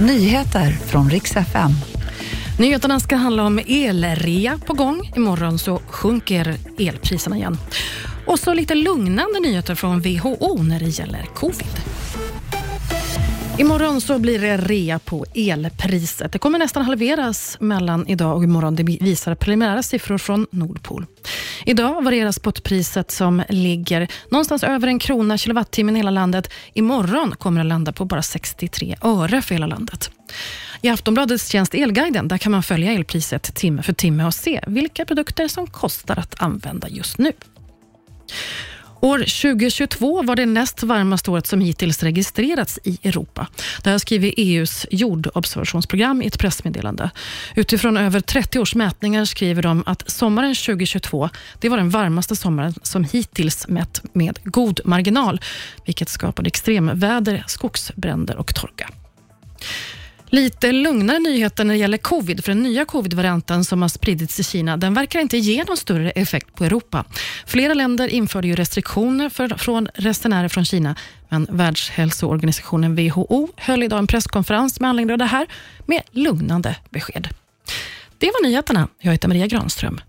Nyheter från riks FM. Nyheterna ska handla om elrea på gång. Imorgon så sjunker elpriserna igen. Och så lite lugnande nyheter från WHO när det gäller covid. Imorgon så blir det rea på elpriset. Det kommer nästan halveras mellan idag och imorgon. Det visar preliminära siffror från Nordpol. Idag varierar spotpriset som ligger någonstans över en krona kilowattimmen i hela landet. Imorgon kommer det landa på bara 63 öre för hela landet. I Aftonbladets tjänst Elguiden där kan man följa elpriset timme för timme och se vilka produkter som kostar att använda just nu. År 2022 var det näst varmaste året som hittills registrerats i Europa. Det här skriver EUs jordobservationsprogram i ett pressmeddelande. Utifrån över 30 års mätningar skriver de att sommaren 2022 det var den varmaste sommaren som hittills mätt med god marginal, vilket skapade extremväder, skogsbränder och torka. Lite lugnare nyheter när det gäller covid, för den nya covid-varianten som har spridits i Kina, den verkar inte ge någon större effekt på Europa. Flera länder införde ju restriktioner för, från resenärer från Kina, men Världshälsoorganisationen WHO höll idag en presskonferens med anledning av det här, med lugnande besked. Det var nyheterna. Jag heter Maria Granström.